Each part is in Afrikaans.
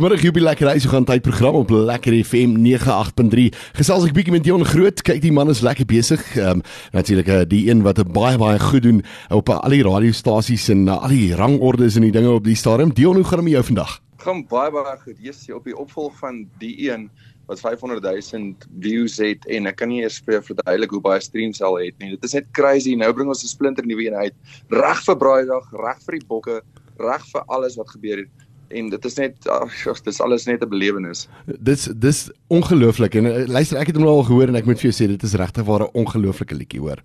Vanmiddag Jubie lekker reis gaan tyd program op Lekker FM 98.3. Gesels ek bietjie met Dion Groot. Kyk, die man is lekker besig. Ehm um, natuurlik uh, die een wat baie baie goed doen op uh, al die radiostasies en uh, al die rangordes en die dinge op die stadium. Dion, hoe gaan dit met jou vandag? Gaan baie baie goed. Jy's op die opvolg van die een wat 500 000 views het en ek kan nie eers verduidelik hoe baie streams al het nie. Dit is net crazy. Nou bring ons 'n splinter nuwe een uit. Reg vir Braaidag, reg vir die bokke, reg vir alles wat gebeur het en dit is net ag dit is alles net 'n belewenis. Dis dis ongelooflik en uh, luister ek het hom al gehoor en ek moet vir jou sê dit is regtig 'n ongelooflike liedjie hoor.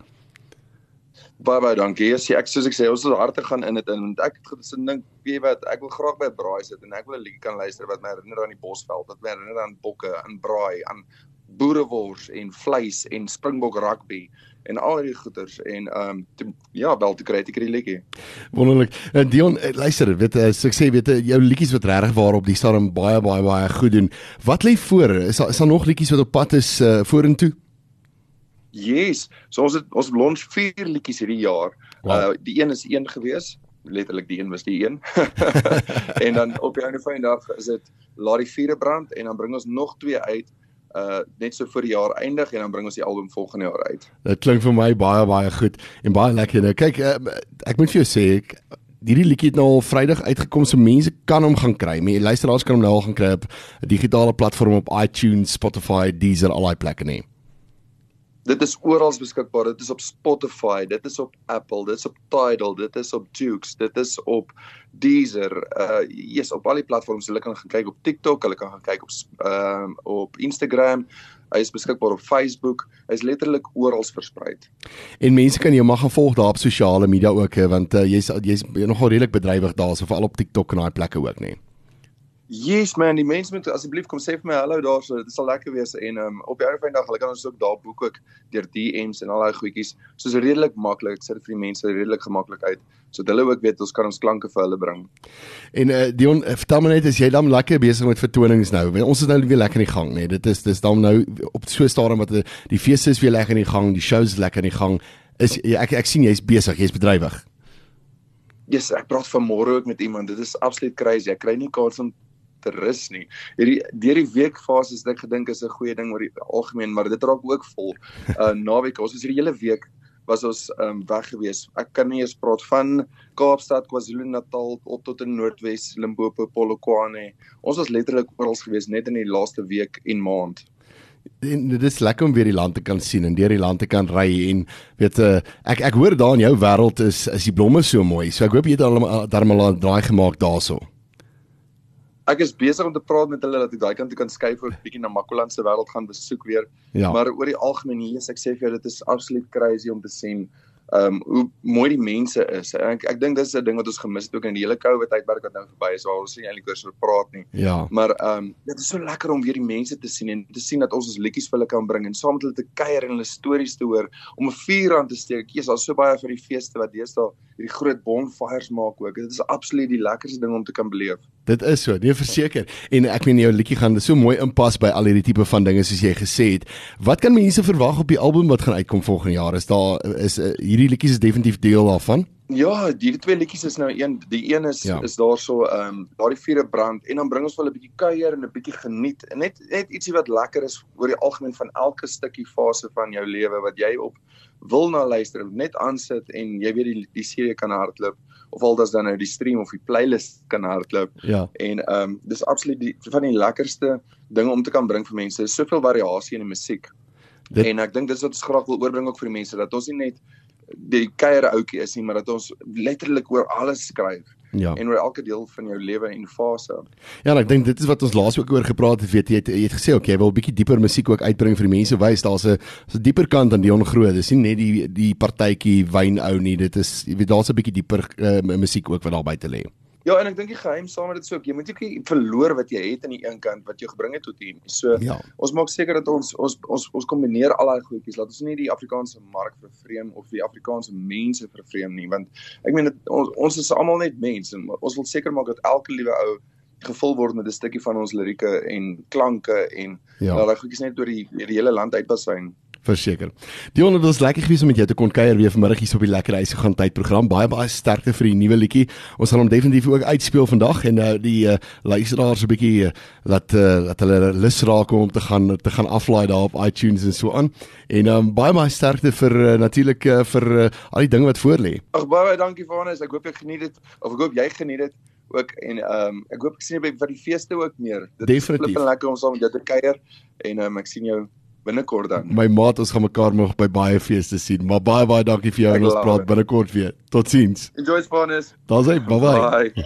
Baie baie dankie. Yes, ek soos ek sê ons het harte gaan in dit in want ek het gesin dink weet wat ek wil graag by braai sit en ek wil 'n liedjie kan luister wat my herinner aan die Bosveld, wat my herinner aan bokke, aan braai, aan boerewors en vleis en springbok rugby en al die goeters en ehm um, ja, wel te kry te kry liedjie. Wonderlik. Uh, Dion, uh, luister, weet uh, ek sê weet jy, jou liedjies wat regtig waarop die storm baie baie baie goed doen. Wat lê voor? Is daar is daar nog liedjies wat op pad is uh, vorentoe? Yes. So ons het ons launch vier liedjies hierdie jaar. Wow. Uh die een is een gewees letterlik die een was die een. en dan op die einde van die dag is dit laat die vuure brand en dan bring ons nog twee uit uh net so vir die jaar eindig en dan bring ons die album volgende jaar uit. Dit klink vir my baie baie goed en baie lekker. Nou kyk uh, ek moet vir jou sê ek hierdie liedjie het nou al Vrydag uitgekom so mense kan hom gaan kry. Mense luisteraars kan hom nou al gaan kry op digitale platform op iTunes, Spotify, Deezer, al daai plekke nie. Dit is oral beskikbaar. Dit is op Spotify, dit is op Apple, dit is op Tidal, dit is op Joox, dit is op Deezer. Uh yes, op al die platforms. Hulle kan gaan kyk op TikTok, hulle kan gaan kyk op ehm uh, op Instagram. Hy is beskikbaar op Facebook. Hy is letterlik oral versprei. En mense kan jou mag gaan volg daar op sosiale media ook, want uh, jy's jy's nogal redelik bedrywig daar, so veral op TikTok en daai plekke ook, nee. Yes man, die mense moet asseblief kom sê vir my hallo daarso. Dit sal lekker wees en um, op die einde dag, hulle kan ons ook daar boek ook deur DMs en al daai goedjies. Soos redelik maklik, dit sit vir die mense redelik gemaklik uit sodat hulle ook weet ons kan ons klanke vir hulle bring. En uh, Dion, uh, vertel my net as jy dan lekker besig met vertonings nou. Ons is nou weer lekker in die gang, nee. Dit is dis dan nou op so 'n stadium wat die, die fees is weer lekker in die gang, die shows lekker in die gang. Is ek ek sien jy's besig, jy's bedrywig. Ja, yes, ek praat vanmôre ook met iemand. Dit is absoluut crazy. Ek kry nie kans om te rus nie. Hierdie deur die weekfase het ek gedink is 'n goeie ding oor die algemeen, maar dit raak ook vol. Uh naweek, ons was hierdie hele week was ons um weg gewees. Ek kan nie eens praat van Kaapstad, KwaZulu-Natal op tot in Noordwes, Limpopo, Polokwane. Ons was letterlik oral gewees net in die laaste week en maand. En dit is lekker om weer die land te kan sien en deur die land te kan ry en weet uh, ek ek hoor daar in jou wêreld is is die blomme so mooi. So ek hoop jy het al darmal 'n draai gemaak daaroor ek is besig om te praat met hulle dat ek daai kant toe kan skuif of 'n bietjie na Makoland se wêreld gaan besoek weer. Ja. Maar oor die algemeen hier, ek sê vir jou dit is absoluut crazy om te sien ehm um, hoe mooi die mense is. Ek ek dink dis 'n ding wat ons gemis het ook in die hele COVID tydperk wat nou verby is waar ons nie eintlik oor so praat nie. Ja. Maar ehm um, dit is so lekker om weer die mense te sien en te sien dat ons ons liedjies vir hulle kan bring en saam met hulle te kuier en hulle stories te hoor om 'n vuur aan te steek. Jesus, daar's so baie vir die feeste wat deesdae hierdie groot bonfires maak ook. Dit is absoluut die lekkerste ding om te kan beleef. Dit is so, nee verseker. En ek meen jou liedjie gaan so mooi inpas by al hierdie tipe van dinge soos jy gesê het. Wat kan mense verwag op die album wat gaan uitkom volgende jaar? Is daar is uh, hierdie liedjies is definitief deel daarvan? Ja, hierdie twee liedjies is nou een, die een is ja. is daarso ehm um, daardie vuure brand en dan bring ons wel 'n bietjie kuier en 'n bietjie geniet. En net net ietsie wat lekker is oor die algemeen van elke stukkie fase van jou lewe wat jy op wil na luister, net aansit en jy weet die die serie kan hardloop of al dan nou die stream of die playlist kan hardloop. Ja. En ehm um, dis absoluut die van die lekkerste dinge om te kan bring vir mense. Soveel variasie in die musiek. Dit... En ek dink dis wat ons graag wil oorbring ook vir die mense dat ons nie net die kuier ouetjie is nie, maar dat ons letterlik oor alles skryf. Ja. En oor elke deel van jou lewe en fase. Ja, ek dink dit is wat ons laas ook oor gepraat het, weet jy, jy, jy het gesê okay, jy wil 'n bietjie dieper musiek ook uitbring vir die mense, wys daar's 'n 'n dieper kant aan Dion Groot. Dis nie net die die partytjie wyn ou nie, dit is jy weet daar's 'n bietjie dieper uh, musiek ook wat daar buite lê. Ja, en ek dink die geheim saam met dit sou ek jy moet ook nie verloor wat jy het aan die een kant wat jou gebring het tot hier. So ja. ons maak seker dat ons ons ons ons kombineer al daai goedjies. Laat ons nie die Afrikaanse mark vervreem of die Afrikaanse mense vervreem nie, want ek meen dit, ons ons is almal net mense en ons wil seker maak dat elke liewe ou gevul word met 'n stukkie van ons lirieke en klanke en ja. dat daai goedjies net deur die, die hele land uitbasyn. Verseker. Dion, dit was lekker gewees om met jou te kon kuier weer vanmiddag hier op die Lekker Huis gaan tyd program. Baie baie sterkte vir die nuwe liedjie. Ons gaan hom definitief ook uitspeel vandag en nou uh, die uh, luisteraars 'n bietjie uh, laat uh, laat hulle lus raak om te gaan te gaan aflaai daar op iTunes en so aan. En um, baie baie sterkte vir uh, natuurlik uh, vir uh, al die dinge wat voor lê. Ag baie baie dankie Vanus. Ek hoop jy geniet dit of ek hoop jy geniet dit ook en ehm um, ek hoop ek sien jou by die feeste ook meer. Dit Definitief. is lekker om saam met jou te kuier en ehm um, ek sien jou binnekort dan. My maat, ons gaan mekaar nog by baie feeste sien, maar baie baie dankie vir jou en ons praat binnekort weer. Totsiens. Enjoy Spanish. Daar's hy. Bye bye. bye.